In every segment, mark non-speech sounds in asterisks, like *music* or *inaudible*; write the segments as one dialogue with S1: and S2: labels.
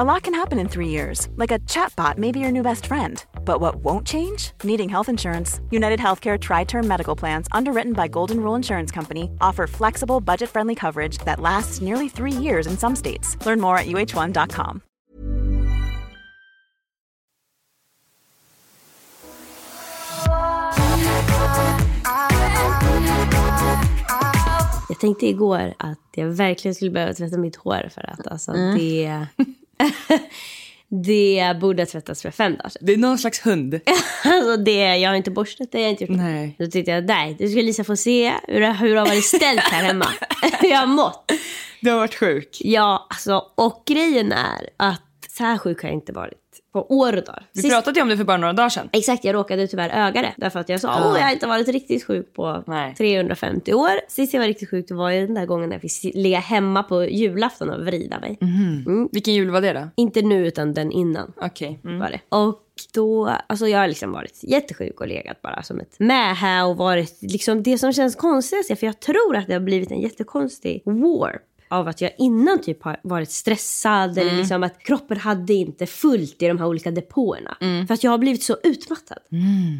S1: A lot can happen in three years, like a chatbot may be your new best friend. But what won't change? Needing health insurance. United Healthcare Tri Term Medical Plans, underwritten by Golden Rule Insurance Company, offer flexible, budget friendly coverage that lasts nearly three years in some states. Learn more at uh1.com.
S2: Jag tänkte igår att jag verkligen skulle behöva tvätta mitt hår för att alltså, mm. det... *laughs* det borde ha tvättats för fem dagar sedan.
S3: Det är någon slags hund. *laughs*
S2: Alltså det, jag har inte borstat det, jag har inte gjort.
S3: Nej.
S2: Då tyckte jag, nej, du ska Lisa få se hur det har varit ställt här hemma. *laughs* hur jag har mått.
S3: Du har varit sjuk.
S2: Ja, alltså, och grejen är att så här sjuk har jag inte varit på år och.
S3: Vi
S2: Sist-
S3: pratade ju om det för bara några dagar sedan.
S2: Exakt, jag råkade tyvärr öga det. Därför att jag sa, åh jag har inte varit riktigt sjuk på
S3: Nej.
S2: 350 år. Sist jag var riktigt sjuk det var ju den där gången när jag fick ligga hemma på julafton och vrida mig.
S3: Vilken jul var det då?
S2: Inte nu utan den innan.
S3: Okej. Mm.
S2: var det. Och då, alltså jag har liksom varit jättesjuk och legat bara som ett mähä och varit liksom det som känns konstigast är för jag tror att det har blivit en jättekonstig warp av att jag innan typ har varit stressad eller liksom att kroppen hade inte fullt i de här olika depåerna. För att jag har blivit så utmattad.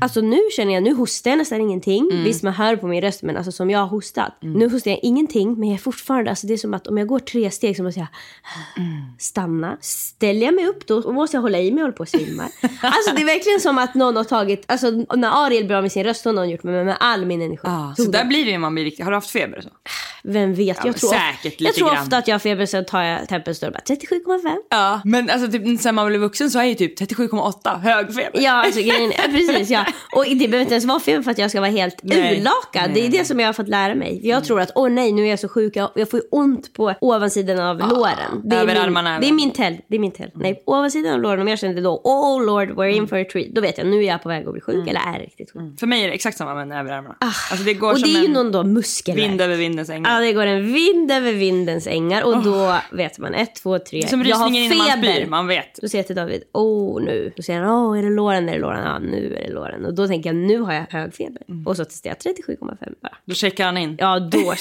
S2: Alltså nu känner jag, nu hostar jag nästan ingenting. Visst man hör på min röst men alltså som jag har hostat. Nu hostar jag ingenting men jag är fortfarande, alltså det är som att om jag går tre steg så måste jag stanna. Ställer jag mig upp då måste jag hålla i mig och hålla på och svimma. *laughs* Alltså det är verkligen som att någon har tagit, alltså när Ariel blir av med sin röst har någon gjort med, med all min energi.
S3: Ah, så där blir det man blir riktigt... Har du haft feber så?
S2: Vem vet,
S3: men
S2: jag tror,
S3: säkert lite
S2: tror
S3: grann.
S2: ofta att jag har feber sen tar jag bara 37,5.
S3: Ja. Men alltså typ, sen man blev vuxen så är ju typ 37,8 hög feber.
S2: Ja, alltså grejen precis ja. Och det behöver inte ens vara feber för att jag ska vara helt urlakad. Det är det som jag har fått lära mig. Jag tror att, åh nej, nu är jag så sjuk, jag, jag får ont på ovansidan av låren. Det är min,
S3: armarna
S2: Det är min tell. Det är min tell. Nej, ovansidan av låren, om jag kände då, oh lord, we're in for a treat. Då vet jag, nu är jag på väg att bli sjuk eller är riktigt sjuk.
S3: För mig är det exakt samma med överarmarna. Alltså det går
S2: Ah. Och
S3: som
S2: det är ju någon då muskelvärk.
S3: vind över vindens ängar.
S2: Ja, det går en vind över vindens ängar och då vet man ett, två, tre.
S3: Som
S2: jag har
S3: innan man
S2: feber.
S3: spyr, man vet.
S2: Då säger jag till David, åh nu. Då säger han, åh är det låren, är det låren? Ja, nu är det låren. Och då tänker jag, nu har jag hög feber.
S3: Mm.
S2: Och så testar jag 37,5 bara.
S3: Då checkar han in.
S2: Ja, då.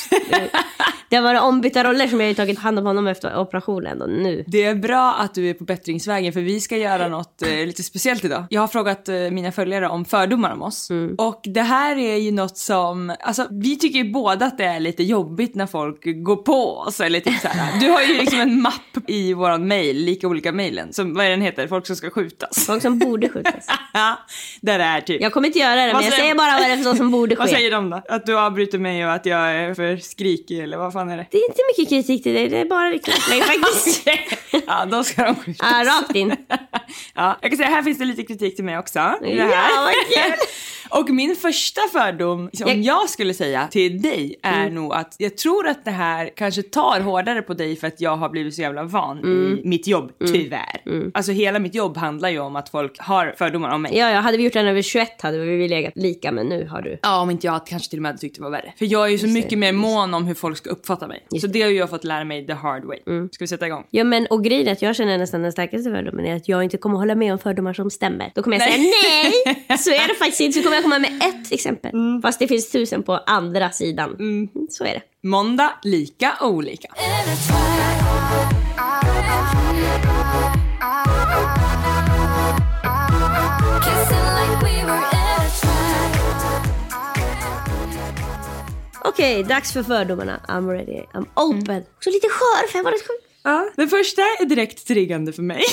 S2: *laughs* det har varit ombytta roller som jag har tagit hand om honom efter operationen och nu.
S3: Det är bra att du är på bättringsvägen för vi ska göra *laughs* något eh, lite speciellt idag. Jag har frågat eh, mina följare om fördomar om oss.
S2: Mm.
S3: Och det här är ju något som, alltså vi tycker ju båda att det är lite jobbigt när folk går på oss eller typ så här. Du har ju liksom en mapp i våran mail, lika olika mailen, som vad är den heter, folk som ska skjutas.
S2: Folk som borde skjutas. *laughs*
S3: Där det är typ.
S2: Jag kommer inte göra det, men
S3: Vad
S2: jag
S3: säger-
S2: säger bara vad det är för som borde
S3: Vad
S2: ske.
S3: säger de då? Att du avbryter mig och att jag är för skrikig eller vad fan är det?
S2: Det är inte mycket kritik till dig, det är bara riktigt. Nej, faktiskt.
S3: ja, då ska de skjutas.
S2: Ja, rakt in. *laughs*
S3: Ja, jag kan säga här finns det lite kritik till mig också.
S2: Ja, vad kul. *laughs*
S3: Och min första fördom, som
S2: Jag- Mm.
S3: jag skulle säga till dig, är nog att jag tror att det här kanske tar hårdare på dig för att jag har blivit så jävla van
S2: Mm.
S3: i mitt jobb, tyvärr. Alltså hela mitt jobb handlar ju om att folk har fördomar om mig.
S2: Ja, ja, hade vi gjort den över 21 hade vi legat lika, men nu har du...
S3: Ja, om inte jag kanske till och med hade tyckt det var värre. För jag är ju så mycket mer mån om hur folk ska uppfatta mig. Så det har ju jag fått lära mig the hard way.
S2: Mm.
S3: Ska vi sätta igång?
S2: Ja men och grejen är att jag känner nästan den starkaste fördomen är att jag inte kommer hålla med om fördomar som stämmer. Då kommer jag säga nej! Så är det faktiskt inte. Så kommer jag komma med ett exempel. Fast det finns tusen på andra sidan. Mm, så är det.
S3: Måndag, lika olika.
S2: Okej, dags för fördomarna. I'm ready. I'm open. Så lite skör för jag varit sjuk.
S3: Ja. Den första är direkt triggande för mig. *laughs*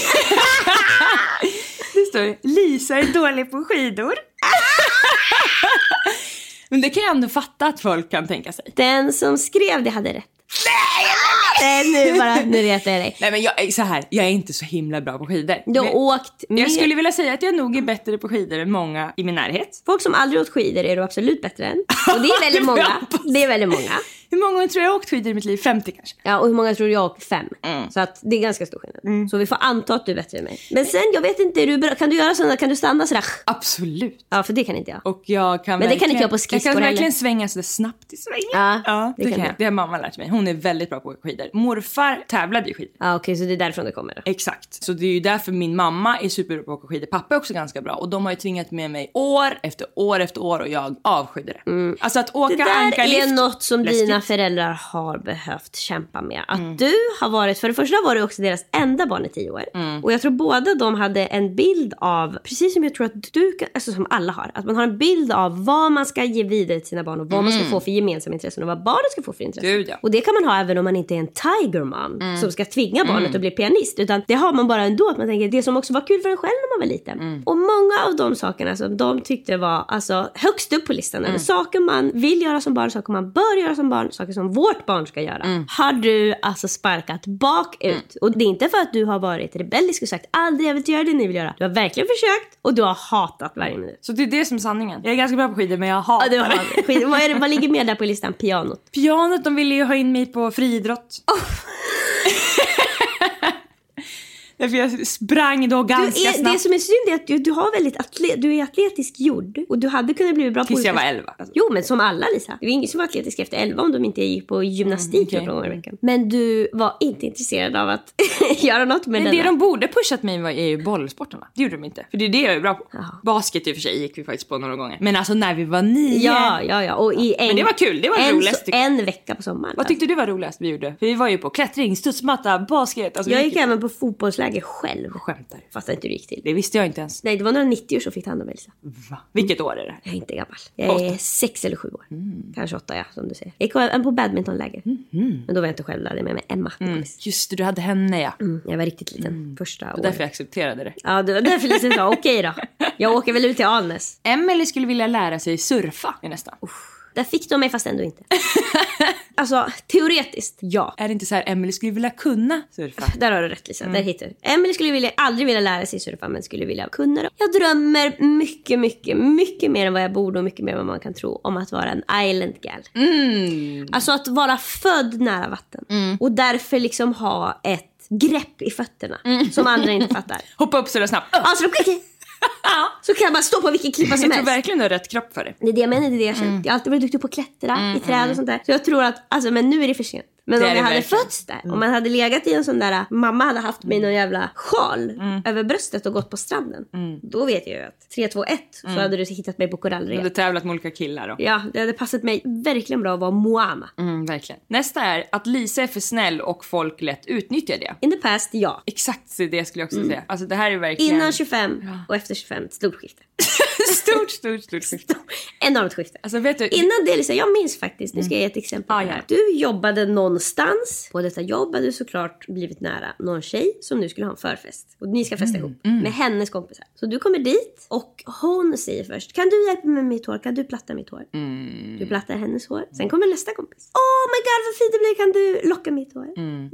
S3: det står Lisa är dålig på skidor. *laughs* *laughs* Men det kan jag ändå fatta att folk kan tänka sig.
S2: Den som skrev det hade rätt. Nej! nu bara, nu retar jag dig.
S3: Nej men jag så här, jag är inte så himla bra på skidor.
S2: Du har
S3: Men
S2: åkt med...
S3: jag skulle vilja säga att jag nog är bättre på skidor än många i min närhet.
S2: Folk som aldrig åkt skidor är du absolut bättre än. Och det är *laughs* väldigt många. Det är väldigt många.
S3: Hur många gånger tror jag har åkt skidor i mitt liv? 50 kanske?
S2: Ja, och hur många tror jag har åkt? Fem.
S3: Mm.
S2: Så att det är ganska stor skillnad. Så vi får anta att du är bättre än mig. Men sen, jag vet inte, är du bra? kan du göra sådana, kan du stanna sådär?
S3: Absolut.
S2: Ja, för det kan inte jag.
S3: Och jag kan
S2: Men det kan inte jag på skridskor
S3: Jag kan
S2: heller.
S3: verkligen svänga sådär snabbt i svängen.
S2: Ja,
S3: Ja,
S2: det
S3: det,
S2: kan
S3: jag. Det har mamma lärt mig. Hon är väldigt bra på att åka skidor. Morfar tävlade i skidor.
S2: Ja, okej, så det är därifrån det kommer. Då.
S3: Exakt. Så det är ju därför min mamma är superbra på att åka skidor. Pappa är också ganska bra. Och de har ju tvingat med mig år efter år efter år och jag avskydde det. Alltså att åka
S2: Mm. Det där
S3: ankarlift.
S2: är något som
S3: läskigt.
S2: Dina föräldrar har behövt kämpa med. Att
S3: Mm.
S2: du har varit, för det första var du också deras enda barn i tio år.
S3: Mm.
S2: Och jag tror båda de hade en bild av, precis som jag tror att du alltså som alla har, att man har en bild av vad man ska ge vidare till sina barn och vad man ska få för gemensamma intressen och vad barnen ska få för intressen.
S3: Mm. Gud, ja. Mm.
S2: Och det kan man ha även om man inte är en tiger mom som ska tvinga barnet att bli pianist. Utan det har man bara ändå att man tänker det som också var kul för en själv när man var liten.
S3: Mm.
S2: Och många av de sakerna som de tyckte var alltså, högst upp på listan
S3: Mm.
S2: över saker man vill göra som barn, saker man bör göra som barn, saker som vårt barn ska göra.
S3: Mm.
S2: Har du alltså sparkat bakut. Och det är inte för att du har varit rebellisk och sagt aldrig jag vill göra det ni vill göra. Du har verkligen försökt och du har hatat varje minut.
S3: Så det är det som är sanningen. Jag är ganska bra på skidor men jag hatar
S2: Ja,
S3: det.
S2: Skit, vad, är det, vad ligger mer där på listan? Pianot.
S3: Pianot, de ville ju ha in mig på friidrott. *laughs* Därför jag sprang då ganska
S2: är, det
S3: snabbt.
S2: som är synd är att du, du, har väldigt atle, du är atletiskt gjord och du hade kunnat bli bra på
S3: Tills jag var 11. Alltså.
S2: Jo men som alla Lisa. Det var ingen som var atletisk efter 11 om de inte gick på gymnastik
S3: Mm,
S2: några i veckan. Men du var inte intresserad av att *laughs* göra något med
S3: Men
S2: denna.
S3: det de borde pushat mig var är ju bollsporterna. Det gjorde de inte. För det är det jag är bra på.
S2: Jaha.
S3: Basket i och för sig gick vi faktiskt på några gånger. Men alltså när vi var nio.
S2: Ja, ja, ja. Och i en,
S3: Men det var kul, det var
S2: en,
S3: roligast,
S2: så-. En vecka på sommaren.
S3: Vad tyckte du var roligast vi gjorde? För vi var ju på klättring, studsmatta, basket. Alltså,
S2: jag gick även på fotbollsläger själv.
S3: Skämtar.
S2: Inte hur det gick till.
S3: Det visste jag inte ens.
S2: Nej, det var några 90 år som fick ta hand om Lisa.
S3: Va? Vilket år är det?
S2: Jag är inte gammal. Jag är sex eller sju år. Kanske åtta ja, som du säger. Jag gick även på badmintonläger. Men då var jag inte själv jag hade med mig Emma. Mm.
S3: Just det, du hade henne ja.
S2: Jag var riktigt liten första
S3: Och
S2: året.
S3: därför jag accepterade det.
S2: Ja, det var därför Lisa sa okej då. Jag åker väl ut till Alnäs. *laughs*
S3: Emelie skulle vilja lära sig surfa i nästan.
S2: Där fick de mig fast ändå inte. *laughs* alltså teoretiskt, ja.
S3: Är det inte så här Emelie skulle vilja kunna surfa?
S2: Där har du rätt Lisa,
S3: Mm.
S2: där hittar du. Emily skulle vilja, aldrig vilja lära sig surfa men skulle vilja kunna det. Jag drömmer mycket, mycket, mycket mer än vad jag borde och mycket mer än vad man kan tro om att vara en island gal.
S3: Mm.
S2: Alltså att vara född nära vatten och därför liksom ha ett grepp i fötterna
S3: Mm.
S2: som andra inte fattar. *laughs*
S3: Hoppa upp sådär snabbt.
S2: Alltså. Så kan man stå på vilken klippa som
S3: Jag tror
S2: helst.
S3: verkligen du har rätt kropp för det.
S2: Det är det jag menar, det är det jag
S3: Mm.
S2: känner. Jag har alltid varit duktig på att klättra i träd och sånt där. Så jag tror att, alltså men nu är det för sent. Men
S3: Det
S2: om jag hade
S3: verkligen. Mm.
S2: fötts där, om man hade legat i en sån där, mamma hade haft mig någon jävla sjal över bröstet och gått på stranden.
S3: Mm.
S2: Då vet jag ju att 3, 2, 1 så hade du hittat mig på
S3: Du
S2: korallrev.
S3: hade tävlat med olika killar och...
S2: Ja, det hade passat mig verkligen bra att vara Moana.
S3: Mm, verkligen. Nästa är att Lisa är för snäll och folk lätt utnyttjar det.
S2: In the past, ja.
S3: Exakt det skulle jag också säga. Alltså det här är verkligen...
S2: Innan 25 och efter 25, stort skifte. *laughs* *laughs*
S3: stort, stort, stort skifte.
S2: Enormt skifte.
S3: Alltså vet du...
S2: Innan det, Lisa, jag minns faktiskt, nu ska jag ge ett exempel. På det
S3: ja.
S2: Du jobbade någonstans. På detta jobb hade du såklart blivit nära någon tjej som nu skulle ha en förfest. Och ni ska festa ihop med hennes kompisar. Så du kommer dit och hon säger först, kan du hjälpa mig med mitt hår? Kan du platta mitt hår? Du plattar hennes hår. Sen kommer nästa kompis. Oh my god vad fint det blir, kan du locka mitt hår?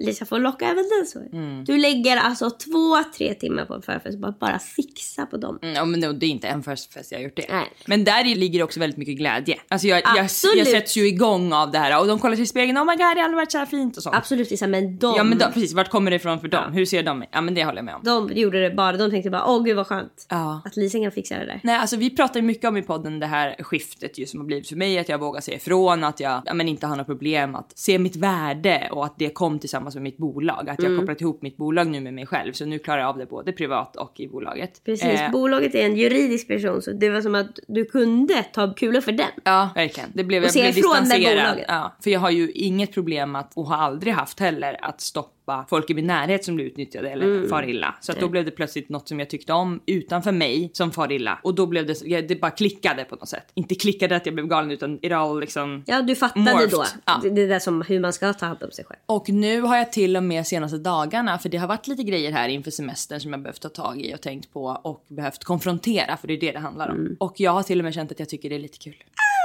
S2: Lisa får locka även dens hår. Du lägger alltså två, tre timmar på en förfest bara, bara fixa på dem.
S3: Mm, Ja men det är inte en första fest jag har gjort det.
S2: Nej.
S3: Men där ligger också väldigt mycket glädje. Alltså jag, jag, jag sätts ju igång av det här och de kollar sig i spegeln, oh my god det har aldrig varit så här fint och sånt.
S2: Absolut Lisa, men de,
S3: Ja men då, precis, vart kommer det ifrån för dem? Hur ser de? Ja men det håller jag med om.
S2: de gjorde det bara. De tänkte bara, åh gud vad skönt.
S3: Ja.
S2: Att Lisa kan fixa det där.
S3: Nej, alltså vi pratar ju mycket om i podden det här skiftet ju som har blivit för mig, att jag vågar säga ifrån, att jag ja, men inte har några problem att se mitt värde och att det kom tillsammans med mitt bolag. Att jag
S2: Mm.
S3: kopplat ihop mitt bolag nu med mig själv, så nu klarar jag av det både privat och i bolaget.
S2: Precis,
S3: Eh,
S2: bolaget är en juridisk person så det var som att du kunde ta kulor för den.
S3: Ja, verkligen. Det blev,
S2: Och
S3: jag blev distanserad.
S2: bolaget.
S3: Ja, för jag har ju inget problem att, och har aldrig haft heller, att stoppa skapa folk i min närhet som blir utnyttjade eller far illa. Så då blev det plötsligt något som jag tyckte om utanför mig som far illa. Och då blev det, det bara klickade på något sätt. Inte klickade att jag blev galen utan it all liksom
S2: Ja, du fattade
S3: morphed.
S2: då.
S3: Ja.
S2: Det, det där som hur man ska ta hand om sig själv.
S3: Och nu har jag till och med senaste dagarna, för det har varit lite grejer här inför semestern som jag behövt ta tag i och tänkt på och behövt konfrontera för det är det det handlar om. Och jag har till och med känt att jag tycker det är lite kul.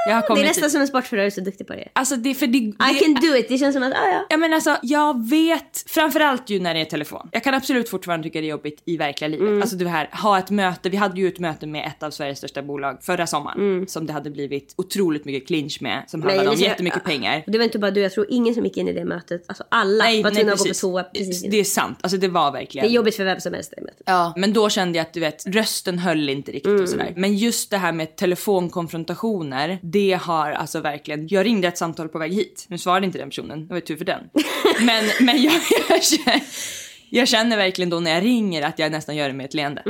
S3: Jag har
S2: Det är
S3: kommit
S2: nästan som en sport för du är så duktig på det.
S3: Alltså det, för det,
S2: I
S3: det,
S2: can do it. Det känns som att, ah, ja.
S3: Ja men alltså jag vet, framförallt ju när det är telefon. Jag kan absolut fortfarande tycka det är jobbigt i verkliga livet.
S2: Mm.
S3: Alltså det här, ha ett möte, vi hade ju ett möte med ett av Sveriges största bolag förra sommaren.
S2: Mm.
S3: Som det hade blivit otroligt mycket clinch med, som handlade om
S2: det-
S3: jättemycket pengar.
S2: Och det var inte bara du, jag tror ingen som gick in i det mötet. Alltså alla var tvungna att gå på toa precis.
S3: Det är sant, alltså det var verkligen.
S2: Det är jobbigt för vem som helst det mötet.
S3: Ja, men då kände jag att du vet, rösten höll inte riktigt
S2: Mm.
S3: och sådär. Men just det här med telefonkonfrontationer, det har alltså verkligen, jag ringde ett samtal på väg hit. Nu svarade inte den personen, det var ju tur för den. men, men jag, *laughs* jag, känner, jag känner verkligen då när jag ringer att jag nästan gör det med ett leende.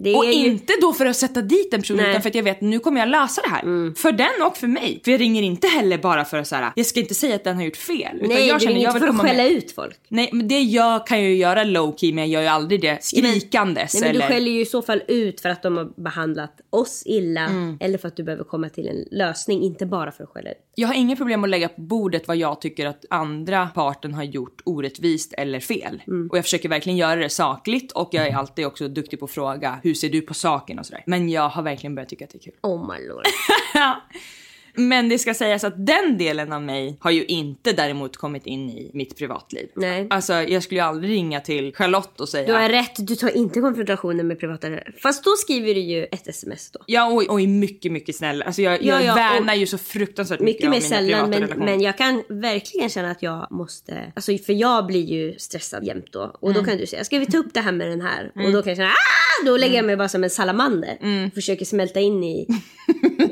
S2: Det
S3: Och
S2: ju...
S3: inte då för att sätta dit den personen
S2: Nej. Mm.
S3: utan för att jag vet nu kommer jag lösa det här. För den och för mig. För jag ringer inte heller bara för att säga jag ska inte säga att den har gjort fel. Utan
S2: Nej,
S3: jag
S2: det är
S3: känner jag
S2: inte
S3: vill
S2: för att skälla
S3: med.
S2: ut folk.
S3: Nej men det jag kan jag ju göra low key men jag gör ju aldrig det skrikandes.
S2: Nej, men du
S3: eller...
S2: skäller ju i så fall ut för att de har behandlat oss illa
S3: Mm.
S2: eller för att du behöver komma till en lösning, inte bara för att skälla ut.
S3: Jag har inget problem att lägga på bordet vad jag tycker att andra parten har gjort orättvist eller fel.
S2: Mm.
S3: Och jag försöker verkligen göra det sakligt och jag är alltid också duktig på att fråga hur ser du på saken och sådär. Men jag har verkligen börjat tycka att det är kul.
S2: Oh my lord. *laughs*
S3: Men det ska sägas att den delen av mig har ju inte däremot kommit in i mitt privatliv.
S2: Nej.
S3: Alltså jag skulle ju aldrig ringa till Charlotte och säga
S2: Du har rätt, du tar inte konfrontationen med privata Fast då skriver du ju ett sms då.
S3: Ja och, och är mycket mycket snäll. Alltså jag,
S2: Ja,
S3: jag
S2: ja,
S3: värnar ju så fruktansvärt mycket,
S2: Mycket mer
S3: mina
S2: sällan
S3: privata
S2: men,
S3: relationer.
S2: men jag kan verkligen känna att jag måste, alltså för jag blir ju stressad jämt då. Och
S3: Mm.
S2: då kan du säga, ska vi ta upp det här med den här? Och då kan jag känna, ah! Då lägger jag mig bara som en salamander.
S3: Mm.
S2: Försöker smälta in i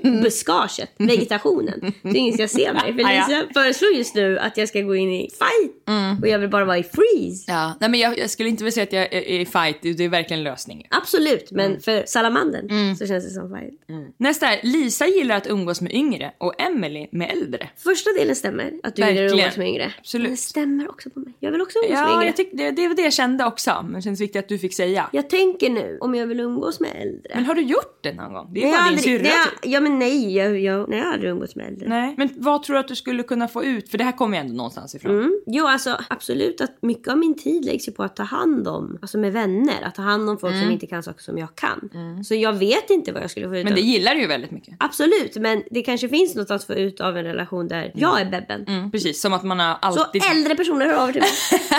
S2: buskaget, vegetationen. Så ingen ska se mig. För
S3: Ah.
S2: Lisa föreslår just nu att jag ska gå in i fight. Och jag vill bara vara i freeze.
S3: Ja, nej men jag, jag skulle inte vilja säga att jag är i fight, det är verkligen lösningen.
S2: Absolut, men
S3: Mm.
S2: för salamandern så känns det som fight.
S3: Nästa är, Lisa gillar att umgås med yngre och Emily med äldre.
S2: Första delen stämmer, att du gillar att
S3: Verkligen.
S2: umgås med yngre.
S3: Absolut.
S2: Men det stämmer också på mig. Jag vill också umgås med
S3: Ja,
S2: yngre.
S3: jag tyck, det, det var det jag kände också, men det känns viktigt att du fick säga.
S2: Jag tänker nu om jag vill umgås med äldre.
S3: Men har du gjort det någon gång? Det är
S2: Nej,
S3: bara din syrra. typ.
S2: ja men nej, jag, jag, nej, jag har aldrig umgåtts med äldre.
S3: Nej. Men vad tror du att du skulle kunna få ut? För det här kommer ju ändå någonstans ifrån.
S2: Mm. Jo alltså absolut att mycket av min tid läggs ju på att ta hand om, alltså med vänner, att ta hand om folk som inte kan saker som jag kan. Så jag vet inte vad jag skulle få ut
S3: Mm. Men
S2: av
S3: det gillar du ju väldigt mycket.
S2: Absolut, men det kanske finns något att få ut av en relation där jag är bebben.
S3: Mm, precis, som att man har
S2: Så
S3: alltid...
S2: äldre personer hör av till mig. *laughs*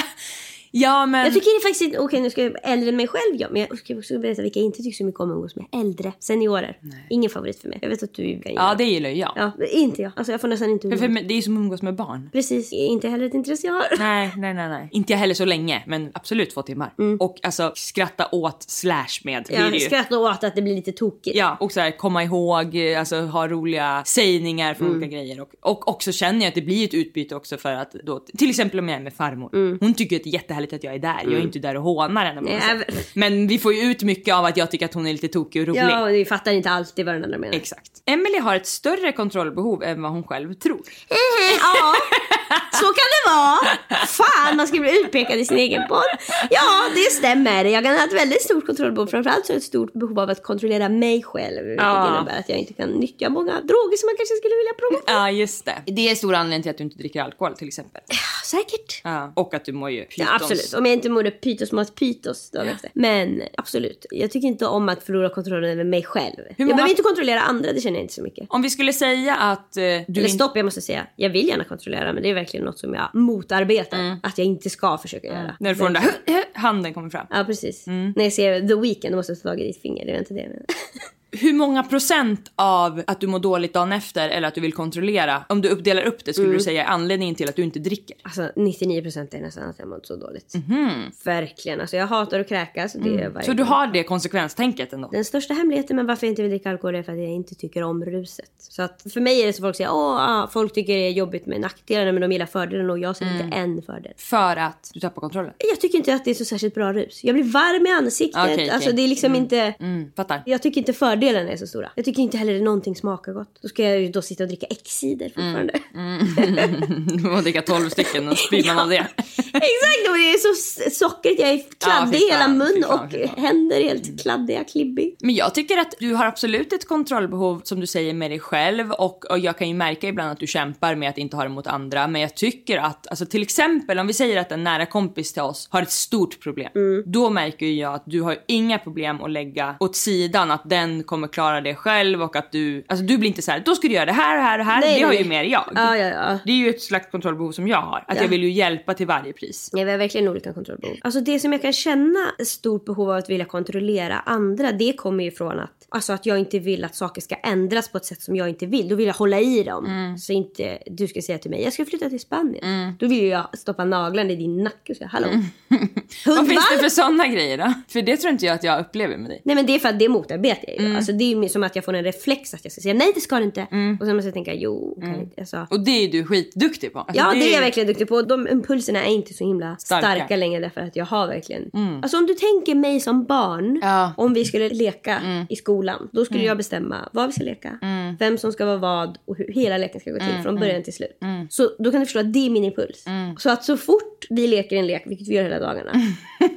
S3: Ja men...
S2: Jag tycker det faktiskt inte, okej nu ska jag vara äldre än mig själv ja, men jag ska också berätta vilka jag inte tycker så mycket om att umgås med. Äldre, seniorer. Ingen favorit för mig. Jag vet att du kan gilla.
S3: Ja det gillar jag.
S2: Ja, inte jag. Alltså jag får nästan inte
S3: För,
S2: umgås.
S3: för det är ju som att umgås med barn.
S2: Precis, inte heller ett intresse jag har. *laughs*
S3: Nej, nej, nej, nej. Inte jag heller så länge, men absolut två timmar. Och alltså skratta åt slash med
S2: Jag
S3: ju.
S2: skrattar åt att det blir lite tokigt.
S3: Ja, och så här, komma ihåg, eh, alltså ha roliga sägningar för olika grejer. Och, och också känner jag att det blir ett utbyte också för att då, till exempel om jag är med farmor. Hon tycker att det är jättehärligt att jag är där. Jag är inte där och hånar henne på
S2: Nej.
S3: Men vi får ju ut mycket av att jag tycker att hon är lite tokig och rolig.
S2: Ja, och vi fattar inte alltid vad den andra menar.
S3: Exakt. Emily har ett större kontrollbehov än vad hon själv tror.
S2: ja, så kan det vara. Fan, man ska bli utpekad i sin egen podd. Ja, det stämmer. Jag kan ha ett väldigt stort kontrollbehov. Framförallt så har jag ett stort behov av att kontrollera mig själv. Vilket
S3: Ja.
S2: innebär att jag inte kan nyttja många droger som man kanske skulle vilja prova.
S3: Ja, just det. Det är stor anledning till att du inte dricker alkohol till exempel.
S2: Säkert.
S3: Ja. Och att du mår ju
S2: Ja,
S3: pytons.
S2: Absolut. Om jag inte mår pytosmat pytos dagen efter. Men absolut. Jag tycker inte om att förlora kontrollen över mig själv. Jag
S3: många-
S2: behöver inte kontrollera andra, det känner jag inte så mycket.
S3: Om vi skulle säga att eh, du
S2: Eller stopp, jag måste säga. Jag vill gärna kontrollera men det är verkligen något som jag motarbetar. Att jag inte ska försöka göra.
S3: När du får den där *laughs* handen kommer fram.
S2: Ja precis. När jag ser The Weeknd då måste jag ta tag i ditt finger. Det är inte det jag menar. *laughs*
S3: Hur många procent av att du mår dåligt dagen efter eller att du vill kontrollera, om du uppdelar upp det skulle
S2: Mm.
S3: du säga är anledningen till att du inte dricker?
S2: Alltså 99% är nästan att jag mått så dåligt.
S3: Mhm.
S2: Verkligen. Alltså jag hatar att kräkas. Det är varje
S3: Så du har det konsekvenstänket ändå?
S2: Den största hemligheten med varför jag inte vill dricka alkohol är för att jag inte tycker om ruset. Så att för mig är det så folk säger åh, ah, folk tycker det är jobbigt med nackdelarna men de gillar fördelen och jag ser
S3: Mm.
S2: inte en fördel.
S3: För att du tappar kontrollen?
S2: Jag tycker inte att det är så särskilt bra rus. Jag blir varm i ansiktet.
S3: Okej, okej.
S2: Alltså det är liksom inte...
S3: Mm, fattar.
S2: Jag tycker inte fördelen fördelarna är så stora. Jag tycker inte heller att någonting smakar gott. Då ska jag ju då sitta och dricka X-cider fortfarande. *laughs*
S3: och dricka 12 stycken och spyr man av det. *laughs*
S2: Exakt, och det är så s- sockrigt. Jag är kladdig i hela mun och
S3: fan.
S2: händer helt kladdiga, klibbig.
S3: Men jag tycker att du har absolut ett kontrollbehov som du säger med dig själv och, och jag kan ju märka ibland att du kämpar med att inte ha det mot andra. Men jag tycker att, alltså till exempel om vi säger att en nära kompis till oss har ett stort problem.
S2: Mm.
S3: Då märker jag att du har inga problem att lägga åt sidan att den kommer klara det själv och att du, alltså du blir inte så här, då ska du göra det här och här och här.
S2: Nej,
S3: det har
S2: nej,
S3: ju
S2: nej.
S3: mer jag.
S2: Ja, ja, ja.
S3: Det är ju ett slags kontrollbehov som jag har. Att
S2: Ja.
S3: jag vill ju hjälpa till varje pris.
S2: Ja, vi har verkligen olika kontrollbehov. Alltså det som jag kan känna ett stort behov av att vilja kontrollera andra, det kommer ju från att, alltså att jag inte vill att saker ska ändras på ett sätt som jag inte vill. Då vill jag hålla i dem.
S3: Mm.
S2: Så inte du ska säga till mig, jag ska flytta till Spanien. Då vill jag stoppa naglarna i din nacke och säga, hallå.
S3: Mm. Vad finns det för sådana grejer då? För det tror inte jag att jag upplever med dig.
S2: Nej men det är för att det motarbetar jag ju.
S3: Mm.
S2: Alltså det är ju som att jag får en reflex att jag ska säga nej det ska du inte. Och sen måste jag tänka jo kan inte. Alltså,
S3: Och det är du skitduktig på. Alltså,
S2: Ja, det är
S3: är
S2: jag verkligen duktig på. De impulserna är inte så himla starka,
S3: Starka.
S2: längre därför att jag har verkligen... Alltså om du tänker mig som barn,
S3: Ja.
S2: om vi skulle leka i skolan, då skulle jag bestämma vad vi ska leka, vem som ska vara vad och hur hela leken ska gå till från början till slut. Så då kan du förstå att det är min impuls. Så att så fort vi leker en lek, vilket vi gör hela dagarna,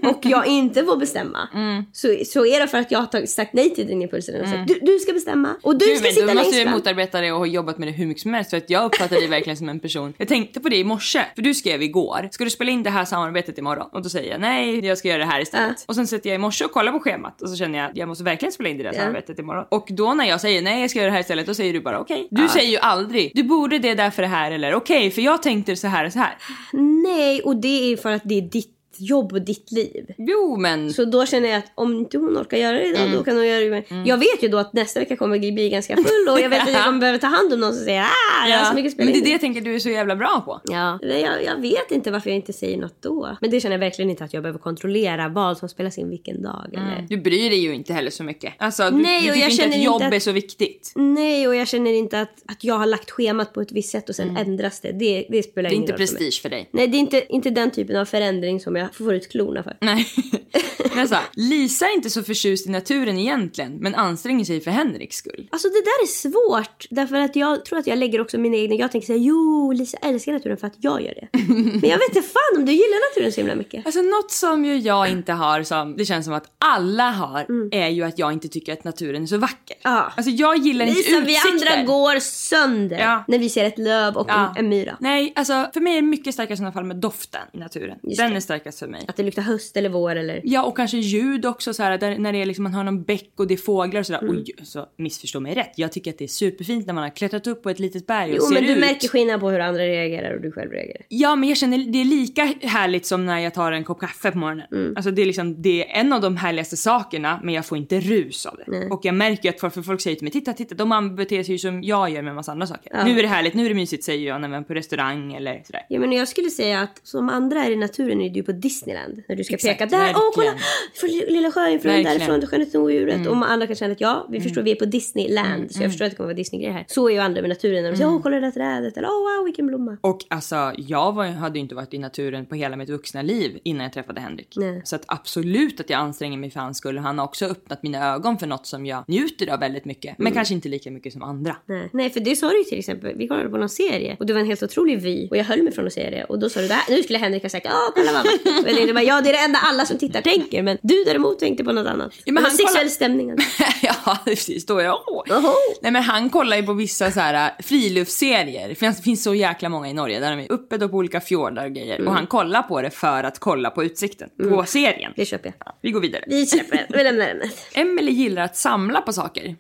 S2: *laughs* och jag inte får bestämma, så, så är det för att jag har sagt nej till din impuls och sagt du, du ska bestämma och du
S3: Du,
S2: ska sitta
S3: då måste
S2: längst
S3: jag
S2: fram.
S3: motarbeta det och ha jobbat med det hur mycket som helst för att jag uppfattar dig verkligen som en person. Jag tänkte på det i morse, för du skrev igår, ska du spela in det här samarbetet imorgon? Och då säger jag nej, jag ska göra det här istället. Och sen sitter jag i morse och kollar på schemat och så känner jag jag måste verkligen spela in det där
S2: Ja.
S3: samarbetet imorgon. Och då när jag säger nej, jag ska göra det här istället, då säger du bara okej. Du säger ju aldrig du borde det där för det här eller okej, för jag tänkte så här och så här.
S2: Nej, och det är för att det är ditt jobb och ditt liv.
S3: Jo, men
S2: Så då känner jag att om inte hon orkar göra det idag, då kan hon göra det. med- Jag vet ju då att nästa vecka kommer jag bli ganska full och jag vet att jag *laughs* kommer behöva ta hand om någon som säger ah, jag har så mycket att spela
S3: men det är
S2: in."
S3: det jag tänker du är så jävla bra på.
S2: Ja, jag, jag vet inte varför jag inte säger något då. Men det känner jag verkligen inte att jag behöver kontrollera vad som spelas in vilken dag. Eller.
S3: Du bryr dig ju inte heller så mycket. Alltså, du,
S2: Nej,
S3: du tycker
S2: jag
S3: inte att
S2: inte
S3: jobb
S2: att-
S3: är så viktigt.
S2: Nej, och jag känner inte att, att jag har lagt schemat på ett visst sätt och sen ändras det. Det, det spelar
S3: Det är
S2: ingen
S3: inte
S2: roll för mig.
S3: prestige för dig.
S2: Nej, det är inte, inte den typen av förändring som jag får ut klorna för.
S3: Nej. *laughs* Men så, Lisa är inte så förtjust i naturen egentligen, men anstränger sig för Henriks skull.
S2: Alltså det där är svårt. Därför att jag tror att jag lägger också mina egna... Jag tänker säga jo, Lisa älskar naturen för att jag gör det. *laughs* Men jag vet inte fan om du gillar naturen så himla mycket.
S3: Alltså något som ju jag inte har som det känns som att alla har är ju att jag inte tycker att naturen är så vacker.
S2: Mm. Ja.
S3: Alltså jag gillar inte
S2: Lisa, vi
S3: utsikter.
S2: andra går sönder
S3: Ja.
S2: när vi ser ett löv och
S3: Ja.
S2: en, en myra.
S3: Nej, alltså för mig är det mycket starkare i sådana fall med doften i naturen.
S2: Just
S3: Den
S2: det.
S3: är starkast för mig.
S2: Att det luktar höst eller vår eller...
S3: Ja, och kanske ljud också så här, där, när det är liksom, man hör någon bäck och det är fåglar och sådär.
S2: Mm.
S3: Oj, så missförstå mig rätt. Jag tycker att det är superfint när man har klättrat upp på ett litet berg och
S2: Jo
S3: ser
S2: men du
S3: ut.
S2: märker skillnad på hur andra reagerar och du själv reagerar.
S3: Ja, men jag känner det är lika härligt som när jag tar en kopp kaffe på morgonen.
S2: Mm.
S3: Alltså det är liksom, det är en av de härligaste sakerna, men jag får inte rus av det. Och jag märker att folk, för folk säger till mig, titta, titta, de beter sig ju som jag gör med en massa andra saker.
S2: Ja.
S3: Nu är det härligt, nu är det mysigt säger jag när man är på restaurang eller sådär.
S2: Ja men jag skulle säga att som andra är i naturen är du på Disneyland. När du ska
S3: Exakt,
S2: peka där, åh kolla!
S3: verkligen.
S2: Från Lilla Sjöjungfrun,
S3: Verkligen.
S2: därifrån till Skönheten och odjuret. Och andra kan känna att ja, vi förstår vi är på Disneyland. Så jag förstår att det kommer vara Disney-grejer här. Så är ju andra med naturen. När de säger åh kolla det där trädet. Eller åh wow vilken blomma.
S3: Och alltså, jag var, hade ju inte varit i naturen på hela mitt vuxna liv innan jag träffade Henrik.
S2: Nej.
S3: Så att absolut att jag anstränger mig för hans skull. Han har också öppnat mina ögon för något som jag njuter av väldigt mycket. Men kanske inte lika mycket som andra.
S2: Nej. Nej för det sa du ju till exempel. Vi kollade på någon serie och det var en helt otrolig vy. Och jag höll mig från att säga det. Och då sa du där, nu skulle Henrik ha sagt åh kolla vad vackert." Och jag tänkte bara ja det är det enda alla som tittar tänker. Men du däremot tänkte på något annat.
S3: men
S2: det var
S3: han
S2: sexuell
S3: kollar-
S2: stämning. alltså. *laughs*
S3: ja, precis. Då är jag.
S2: Oho.
S3: Nej men han kollar ju på vissa så här äh, friluftsserier. Det finns, finns så jäkla många i Norge där de är uppe då på olika fjordar och grejer.
S2: Mm.
S3: Och han kollar på det för att kolla på utsikten. På serien.
S2: Det köper jag.
S3: Vi går vidare.
S2: Vi släpper. Vi lämnar *laughs* ämnet.
S3: Emily gillar att samla på saker.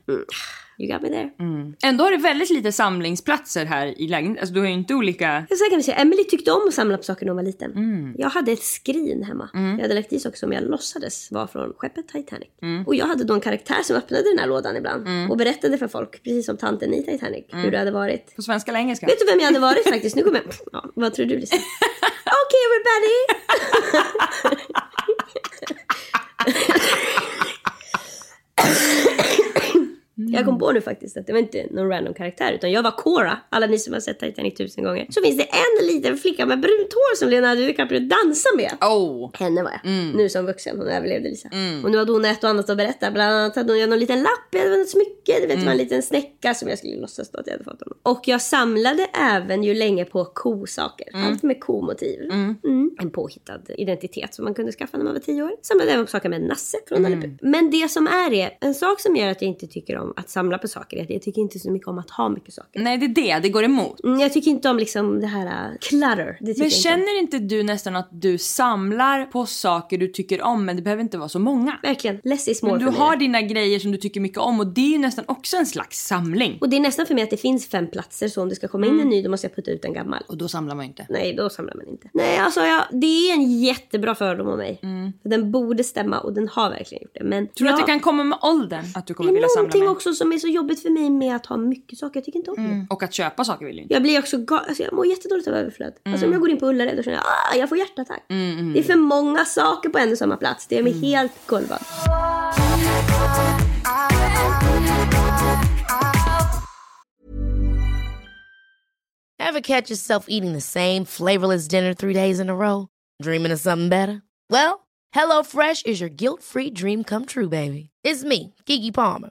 S2: You got me there.
S3: Ändå har det väldigt lite samlingsplatser här i lägenheten. Alltså du har ju inte olika...
S2: Så här kan vi säga, Emily tyckte om att samla på saker när hon var liten. Jag hade ett skrin hemma. Jag hade lagt i saker som jag låtsades var från skeppet Titanic. Och jag hade då en karaktär som öppnade den här lådan ibland. Och berättade för folk, precis som tanten i Titanic, hur det hade varit.
S3: På svenska eller engelska?
S2: Vet du vem jag hade varit faktiskt? Nu kommer jag... Ja, vad tror du Lisa? *laughs* Okej everybody! *laughs* *laughs* Jag kom på nu faktiskt att det var inte någon random karaktär utan jag var Cora. Alla ni som har sett Titanic tusen gånger. Så finns det en liten flicka med brunt hår som Leonardo DiCaprio dansar med.
S3: Oh.
S2: Henne var jag.
S3: Mm.
S2: Nu som vuxen. Hon överlevde Lisa. Och nu hade hon ett och annat att berätta. Bland annat hade hon någon liten lapp. Jag hade ett smycke. Det vet
S3: Mm.
S2: en liten snäcka som jag skulle låtsas att jag hade fått honom. Och jag samlade även ju länge på kosaker. Allt med komotiv. Mm. En påhittad identitet som man kunde skaffa när man var tio år. Samlade även på saker med Nasse från Puh. Men det som är det, en sak som gör att jag inte tycker om att samla på saker att jag tycker inte så mycket om att ha mycket saker.
S3: Nej, det är det. Det går emot.
S2: Mm, jag tycker inte om liksom det här uh, clutter. Det
S3: Men
S2: jag inte
S3: känner inte du nästan att du samlar på saker du tycker om men det behöver inte vara så många?
S2: Verkligen. Less is more
S3: Men du
S2: för mig.
S3: har dina grejer som du tycker mycket om och det är ju nästan också en slags samling.
S2: Och det är nästan för mig att det finns fem platser så om det ska komma in
S3: Mm.
S2: en ny då måste jag putta ut en gammal.
S3: Och då samlar man ju inte.
S2: Nej, då samlar man inte. Nej, alltså jag, det är en jättebra fördom om mig. För Den borde stämma och den har verkligen gjort det. Men
S3: Mm. Tror du
S2: jag,
S3: att det kan komma med åldern? Att du kommer vilja samla mer?
S2: Också som är så jobbigt för mig med att ha mycket saker. Jag tycker inte om det.
S3: Och att köpa saker vill du inte.
S2: Jag blir också ga- alltså jag mår jättedåligt av överflöd. Alltså
S3: Mm.
S2: om jag går in på Ullared och känner jag ah, jag får hjärtattack. Det är för många saker på en och samma plats. Det gör mig
S3: Mm.
S2: helt golvad.
S4: Ever catch yourself eating the same flavorless dinner three days in a row? Dreaming of something better? Well, HelloFresh is your guilt-free dream come true, baby. It's me, Gigi Palmer.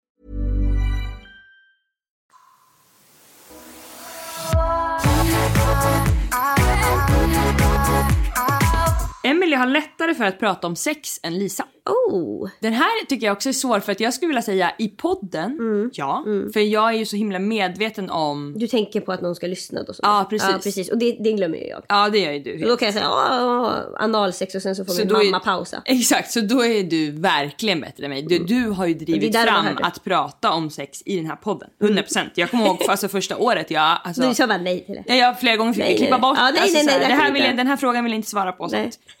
S3: Emily har lättare för att prata om sex än Lisa.
S2: Oh!
S3: Den här tycker jag också är svår för att jag skulle vilja säga i podden, ja. För jag är ju så himla medveten om...
S2: Du tänker på att någon ska lyssna då? så.
S3: Ja, precis.
S2: Ja, precis. Och det, det glömmer ju jag.
S3: Ja det gör ju du.
S2: Så då kan jag säga åh, analsex och sen så får
S3: Så
S2: min
S3: då är-
S2: mamma pausa.
S3: Exakt, så då är du verkligen bättre än mig. Du, du har ju drivit
S2: Mm.
S3: Fram att prata om sex i den här podden. 100%. Jag kommer ihåg alltså första året jag... Alltså,
S2: Du sa bara nej till det.
S3: Ja, jag flera gånger fick
S2: Nej,
S3: klippa
S2: nej.
S3: bort.
S2: Ja, nej,
S3: alltså,
S2: nej, nej,
S3: såhär,
S2: det
S3: det
S2: kan
S3: här
S2: vi
S3: vill jag,
S2: inte.
S3: den här frågan vill jag inte svara på.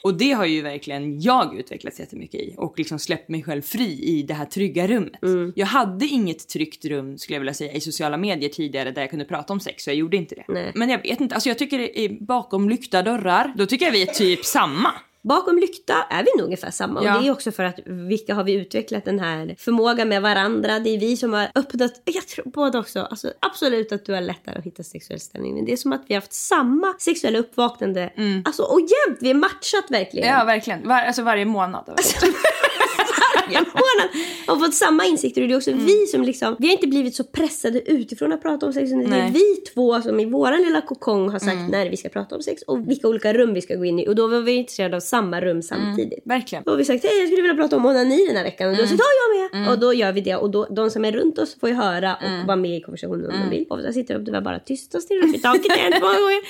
S3: Och det har ju verkligen jag utvecklats jättemycket i och liksom släppt mig själv fri i det här trygga rummet.
S2: Mm.
S3: Jag hade inget tryggt rum skulle jag vilja säga i sociala medier tidigare där jag kunde prata om sex så jag gjorde inte det.
S2: Nej.
S3: Men jag vet inte, alltså jag tycker bakom lyckta dörrar, då tycker jag vi är typ samma.
S2: Bakom lykta är vi nog ungefär samma. Och
S3: Ja.
S2: det är också för att vilka har vi utvecklat den här förmågan med varandra. Det är vi som har öppnat, jag tror både också, alltså absolut att du har lättare att hitta sexuell ställning. Men det är som att vi har haft samma sexuella uppvaknande. Alltså och jämt, vi har matchat verkligen.
S3: Ja verkligen, Var, alltså varje månad.
S2: Varje månad och fått samma insikter. Och det är också vi som liksom, vi har inte blivit så pressade utifrån att prata om sex. Det är vi två som i våran lilla kokong har sagt när vi ska prata om sex och vilka olika rum vi ska gå in i. Och då var vi intresserade av samma rum samtidigt.
S3: verkligen.
S2: Då har vi sagt hej jag skulle vilja prata om onani den här veckan och då har sagt ja jag med. Och då gör vi det och då, de som är runt oss får ju höra och vara med i konversationen om de vill. Och så sitter de bara tysta och stirrar upp i taket en två gånger.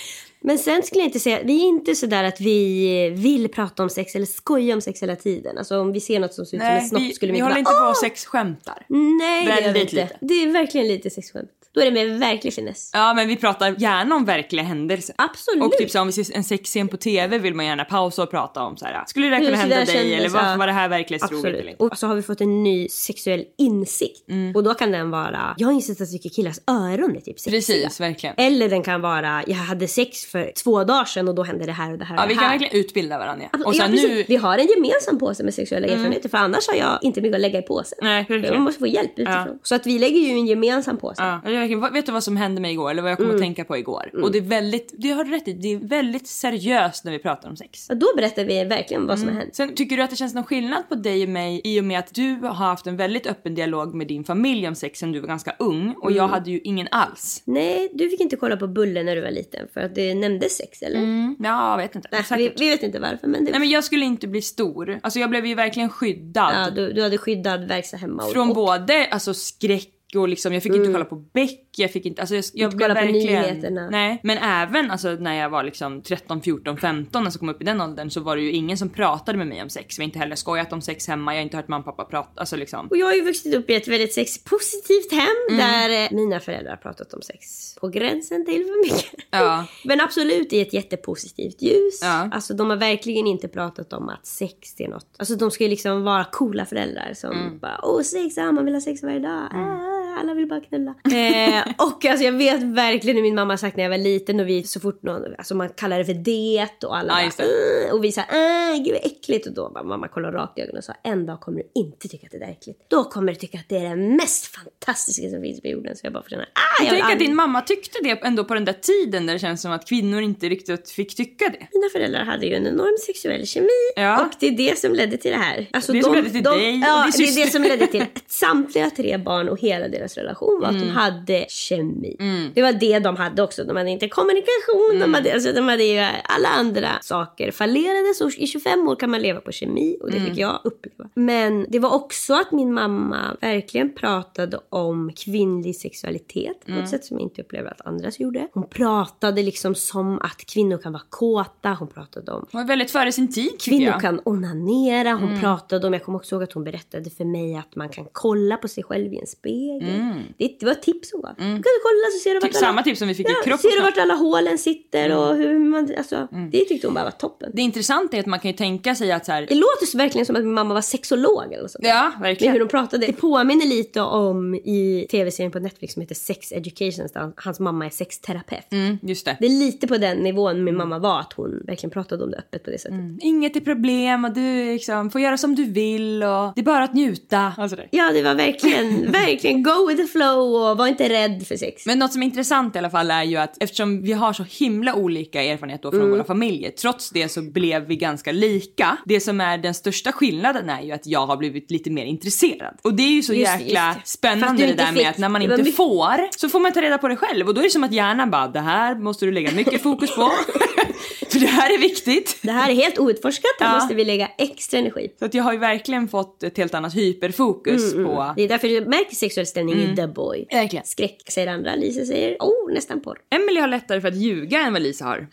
S2: Men sen skulle jag inte säga, vi är inte sådär att vi vill prata om sex eller skoja om sex hela tiden. Alltså om vi ser något som ser ut som en snopp skulle vi,
S3: vi
S2: inte
S3: håller
S2: bara,
S3: inte på sexskämtar.
S2: Nej, det gör vi inte.
S3: lite.
S2: Det är verkligen lite sexskämt. Då är det med verklig finess.
S3: Ja men vi pratar gärna om verkliga händelser.
S2: Absolut.
S3: Och typ så om vi ser en sexscen på TV vill man gärna pausa och prata om så här. Skulle det kunna hända dig
S2: kändes,
S3: eller var,
S2: ja.
S3: var det här verklighetstroget eller inte?
S2: Och så har vi fått en ny sexuell insikt.
S3: Mm.
S2: Och då kan den vara, jag har insett att jag tycker killars öron är typ sexiga.
S3: Precis, verkligen.
S2: Eller den kan vara, jag hade sex för två dagar sedan och då hände det här och det här och
S3: Ja vi
S2: det
S3: kan verkligen utbilda varandra.
S2: Alltså,
S3: Och
S2: ja,
S3: sen
S2: precis.
S3: nu...
S2: Vi har en gemensam påse med sexuella erfarenheter för annars har jag inte mycket att lägga i påsen.
S3: Nej, verkligen.
S2: Man måste få hjälp utifrån. Så att vi lägger ju en gemensam påse.
S3: Ja, vet du vad som hände mig igår eller vad jag kom
S2: Mm.
S3: att tänka på igår? Och det är väldigt, du har rätt i, det är väldigt seriöst när vi pratar om sex.
S2: Och då berättar vi verkligen vad som
S3: Mm.
S2: har hänt.
S3: Sen tycker du att det känns någon skillnad på dig och mig i och med att du har haft en väldigt öppen dialog med din familj om sex sen du var ganska ung och
S2: Mm.
S3: jag hade ju ingen alls.
S2: Nej, du fick inte kolla på Bulle när du var liten för att det nämndes sex eller?
S3: Mm. Ja, jag vet inte.
S2: Nej, vi, vi vet inte varför men, det,
S3: Nej men jag skulle inte bli stor. Alltså jag blev ju verkligen skyddad.
S2: ja, du, du hade skyddad verkstad hemma.
S3: Från
S2: och,
S3: både alltså, skräck och liksom, jag fick inte kolla på Beck, jag fick inte, alltså jag, jag blev verkligen...
S2: nyheterna.
S3: Nej, men även alltså när jag var liksom 13, 14, 15, alltså kom upp i den åldern så var det ju ingen som pratade med mig om sex. Vi har inte heller skojat om sex hemma, jag har inte hört mamma och pappa prata, alltså liksom.
S2: och jag har ju vuxit upp i ett väldigt sexpositivt hem
S3: Mm.
S2: där eh, mina föräldrar har pratat om sex på gränsen till för mycket.
S3: Ja. *laughs*
S2: Men absolut i ett jättepositivt ljus.
S3: Ja.
S2: Alltså de har verkligen inte pratat om att sex är något. Alltså de ska ju liksom vara coola föräldrar som
S3: Mm.
S2: bara åh sex, ah, man vill ha sex varje dag. Ah, alla vill bara knulla. eh, och alltså jag vet verkligen hur min mamma har sagt när jag var liten och vi så fort någon, alltså man kallar det för det och alla
S3: Ja,
S2: bara. "Äh", och vi sa äh, gud vad äckligt och då bara mamma kollade rakt i ögonen och sa en dag kommer du inte tycka att det där är äckligt. Då kommer du tycka att det är det mest fantastiska som finns på jorden. Så jag bara känna, ah, jag
S3: Jag
S2: vill
S3: tänker att
S2: aldrig-
S3: din mamma tyckte det ändå på den där tiden där det känns som att kvinnor inte riktigt fick tycka det.
S2: Mina föräldrar hade ju en enorm sexuell kemi
S3: Ja.
S2: och det är det som ledde till det här. Alltså
S3: Det som ledde till dig och
S2: Ja,
S3: din
S2: det är det som ledde till att *laughs* samtliga tre barn och hela deras relation var att
S3: Mm.
S2: de hade kemi. Det var det de hade också. De hade inte kommunikation, de, hade, alltså, de hade ju alla andra saker. Fallerade så i 25 år kan man leva på kemi och det
S3: Mm.
S2: fick jag uppleva. Men det var också att min mamma verkligen pratade om kvinnlig sexualitet på
S3: Mm.
S2: ett sätt som jag inte upplever att andra gjorde. Hon pratade liksom som att kvinnor kan vara kåta. Hon pratade om
S3: Hon var väldigt före sin tid
S2: Kvinnor
S3: jag.
S2: kan onanera. Hon
S3: Mm.
S2: pratade om, jag kommer också ihåg att hon berättade för mig att man kan kolla på sig själv i en spegel. Det, det var ett tips hon gav. Du kan kolla så ser du vart
S3: Mm. Typ samma tips som vi fick i
S2: ja,
S3: kropp
S2: ser
S3: och
S2: du vart alla hålen sitter och hur man, alltså, det tyckte hon bara var toppen.
S3: Det intressanta är att man kan ju tänka sig att så här,
S2: Det låter så verkligen som att min mamma var sexolog eller något sånt.
S3: Ja,
S2: Med
S3: verkligen.
S2: hur de pratade. Det påminner lite om i tv-serien på Netflix som heter Sex Education där hans mamma är sexterapeut.
S3: Mm, just det.
S2: Det är lite på den nivån min mamma var, att hon verkligen pratade om det öppet på det sättet.
S3: Inget är problem och du liksom får göra som du vill och det är bara att njuta. Alltså det.
S2: Ja, det var verkligen, *laughs* verkligen go with the flow och var inte rädd för sex.
S3: Men något som är intressant i alla fall är ju att eftersom vi har så himla olika erfarenhet då från
S2: Mm.
S3: våra familjer, trots det så blev vi ganska lika. Det som är den största skillnaden är ju att jag har blivit lite mer intresserad. Och det är ju så
S2: Just
S3: jäkla
S2: just
S3: spännande det där
S2: fick.
S3: med att när man inte
S2: mycket-
S3: får så får man ta reda på det själv och då är det som att hjärnan bara det här måste du lägga mycket fokus på. *laughs* För det här är viktigt.
S2: Det här är helt outforskat, här
S3: Ja.
S2: måste vi lägga extra energi.
S3: Så att jag har ju verkligen fått ett helt annat hyperfokus på...
S2: Det är därför du märker sexuell ställning i The Boy.
S3: Verkligen.
S2: Skräck säger andra, Lisa säger oh, nästan porr.
S3: Emily har lättare för att ljuga än vad Lisa har.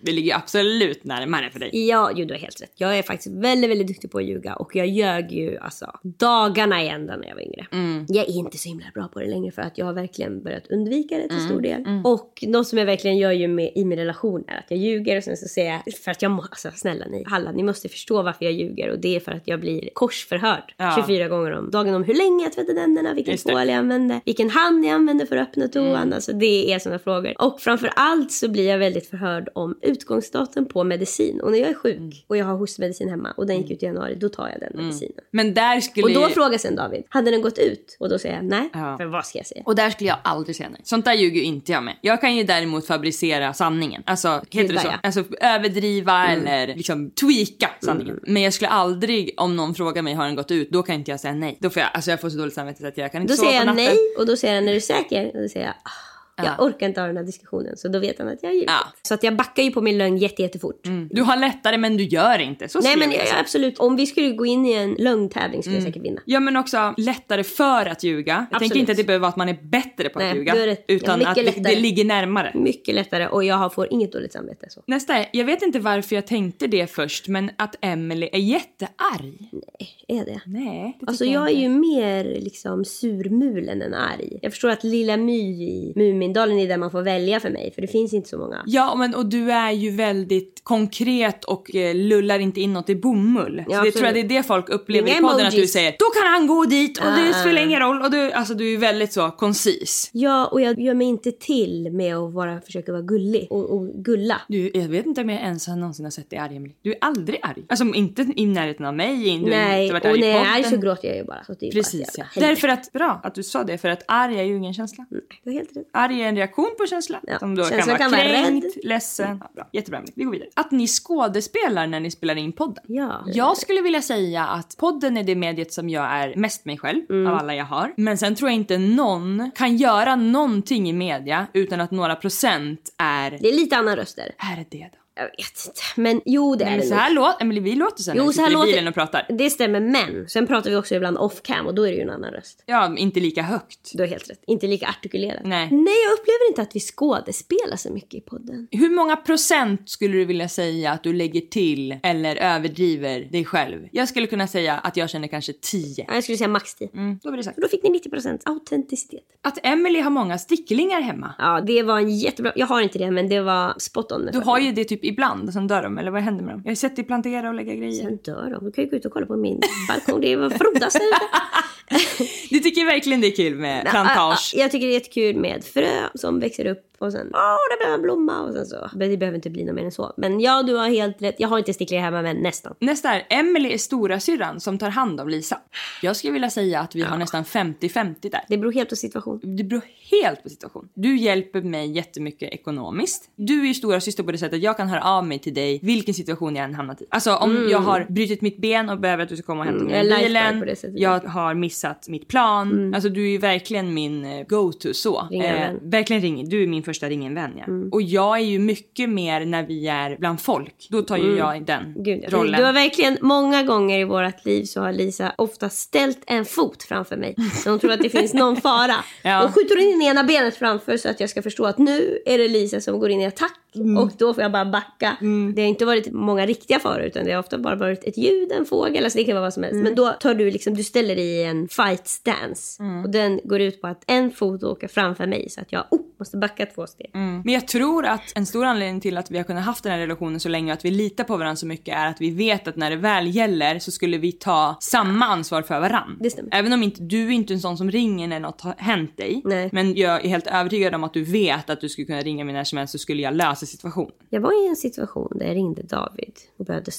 S3: Det ligger absolut närmare för dig.
S2: Ja, jo du har helt rätt. Jag är faktiskt väldigt, väldigt duktig på att ljuga och jag ljög ju alltså dagarna i ända när jag var yngre. Jag är inte så himla bra på det längre för att jag har verkligen börjat undvika det till stor del. Och något som jag verkligen gör ju med, i min relation är att jag ljuger och sen så säger jag, för att jag må, alltså snälla ni, alla ni måste förstå varför jag ljuger och det är för att jag blir korsförhörd
S3: Ja.
S2: 24 gånger om dagen om hur länge jag tvättade tänderna, vilken tvål jag använde, vilken hand jag använde för att öppna toan. Alltså det är sådana frågor. Och framför allt så blir jag väldigt förhörd om utgångsdatum på medicin. Och när jag är sjuk och jag har hostmedicin hemma och den gick ut i januari, då tar jag den medicinen.
S3: Men där skulle
S2: Och då frågar sen David, hade den gått ut? Och då säger jag nej.
S3: Ja.
S2: För vad ska jag säga?
S3: Och där skulle jag aldrig säga nej. Sånt där ljuger ju inte jag med. Jag kan ju däremot fabricera sanningen. Alltså, heter det så?
S2: ja.
S3: Alltså överdriva eller liksom tweaka sanningen. Men jag skulle aldrig, om någon frågar mig har den gått ut, då kan inte jag säga nej. Då får jag, alltså jag får så dåligt samvete så att jag kan inte
S2: Då
S3: sova
S2: säger
S3: på
S2: jag
S3: natten.
S2: nej och då säger han är du säker? Och då säger jag ah. Jag orkar inte ha den här diskussionen. Så då vet han att jag ljugit.
S3: Ja.
S2: Så att jag backar ju på min lögn jätte, jättefort.
S3: Du har lättare men du gör inte. Så
S2: Nej men
S3: jag
S2: jag, jag, absolut, om vi skulle gå in i en lögntävling skulle jag
S3: Mm.
S2: säkert vinna.
S3: Ja men också lättare för att ljuga. Jag
S2: Absolut.
S3: tänker inte att det behöver vara att man är bättre på att
S2: Nej,
S3: ljuga.
S2: det-
S3: utan att det, det ligger närmare.
S2: Mycket lättare och jag får inget dåligt samvete. Så.
S3: Nästa är, jag vet inte varför jag tänkte det först men att Emily är jättearg.
S2: Är det?
S3: Nej. det
S2: Alltså
S3: tycker
S2: jag är ju mer liksom surmulen än arg. Jag förstår att Lilla My i Mumindalen är där man får välja för mig för det finns inte så många.
S3: Ja, men och du är ju väldigt konkret och eh, lullar inte inåt i bomull.
S2: Ja,
S3: så det tror jag det är det folk upplever
S2: Inga
S3: i podden att du
S2: emojis.
S3: säger då kan han gå dit och det
S2: Ah.
S3: spelar ingen roll och du, alltså du är väldigt så koncis.
S2: Ja, och jag gör mig inte till med att vara, försöka vara gullig och, och gulla.
S3: Du, jag vet inte om jag ens har någonsin har sett dig arg Emily. Du är aldrig arg. Alltså inte i närheten av mig, du
S2: Nej,
S3: inte varit
S2: och
S3: arg
S2: när jag är arg så gråter jag ju bara. Det
S3: Precis
S2: bara
S3: ja. Därför att, bra att du sa det, för att arg är ju ingen känsla.
S2: Du har helt rätt.
S3: Arg är en reaktion på känsla.
S2: Ja,
S3: Som då kan
S2: känslan
S3: vara
S2: kan vara
S3: kränkt,
S2: rädd.
S3: ledsen. Ja, bra. Jättebra vi går vidare. Att ni skådespelar när ni spelar in podden.
S2: Ja.
S3: Jag skulle vilja säga att podden är det mediet som jag är mest mig själv
S2: Mm.
S3: av alla jag har. Men sen tror jag inte någon kan göra någonting i media utan att några procent är...
S2: Det är lite annan röst där.
S3: Är det det?
S2: Jag vet inte. Men jo, det är
S3: Men
S2: det
S3: så
S2: nog.
S3: här låter... Emily, vi låter så här när
S2: Jo,
S3: vi
S2: så här
S3: sitter i
S2: låter-
S3: bilen och pratar.
S2: Det stämmer, men sen pratar vi också ibland off cam och då är det ju en annan röst.
S3: Ja, inte lika högt.
S2: Du har helt rätt. Inte lika artikulerad.
S3: Nej.
S2: Nej, jag upplever inte att vi skådespelar så mycket i podden.
S3: Hur många procent skulle du vilja säga att du lägger till eller överdriver dig själv? Jag skulle kunna säga att jag känner kanske 10.
S2: Ja, Jag skulle säga max 10.
S3: Mm, då blir det sagt.
S2: Då fick ni 90% autenticitet.
S3: Att Emily har många sticklingar hemma.
S2: Ja, det var en jättebra... Jag har inte det, men det var spot on.
S3: Du har ju det typ ibland, sen dör de, eller vad händer med dem? Jag har sett dig plantera och lägga grejer.
S2: Sen dör de. Du kan ju gå ut och kolla på min balkong. Det var frodas där. *laughs*
S3: Du tycker verkligen det är kul med plantage?
S2: Jag tycker det är jättekul med frö som växer upp och sen, åh, det blev en blomma och sen så. Men det behöver inte bli något mer än så. Men ja, du har helt rätt. Jag har inte sticklingar hemma, men nästan.
S3: Nästa är, Emily är stora syrran som tar hand om Lisa. Jag skulle vilja säga att vi har nästan 50-50 där.
S2: Det beror helt på situation.
S3: Det beror helt på situation. Du hjälper mig jättemycket ekonomiskt. Du är ju stora syster på det sättet att jag kan höra av mig till dig vilken situation jag än hamnat i. Alltså om jag har brutit mitt ben och behöver att du ska komma och hämta
S2: Mm,
S3: mig i bilen. Jag har missat mitt plan. Alltså du är ju verkligen min eh, go-to så.
S2: Vän.
S3: verkligen ring. Du är min första ring en vän ja.
S2: Mm.
S3: Och jag är ju mycket mer när vi är bland folk. Då tar ju jag den
S2: Mm. Gud, ja.
S3: rollen.
S2: Du har verkligen, många gånger i vårt liv så har Lisa ofta ställt en fot framför mig. När hon tror att det finns någon fara. *laughs*
S3: Ja.
S2: Och skjuter in ena benet framför så att jag ska förstå att nu är det Lisa som går in i attack.
S3: Mm.
S2: Och då får jag bara backa. Det har inte varit många riktiga faror utan det har ofta bara varit ett ljud, en fågel, alltså det kan vara vad som helst.
S3: Mm.
S2: Men då tar du liksom, du ställer dig i en fight stance.
S3: Mm.
S2: Och den går ut på att en fot åker framför mig så att jag oh, måste backa två steg.
S3: Men jag tror att en stor anledning till att vi har kunnat haft den här relationen så länge och att vi litar på varandra så mycket är att vi vet att när det väl gäller så skulle vi ta samma ansvar för varandra.
S2: Det stämmer.
S3: Även om inte, du är inte en sån som ringer när något har hänt dig.
S2: Nej.
S3: Men jag är helt övertygad om att du vet att du skulle kunna ringa mig när som helst så skulle jag lösa situationen.
S2: Jag var i en situation där jag ringde David och började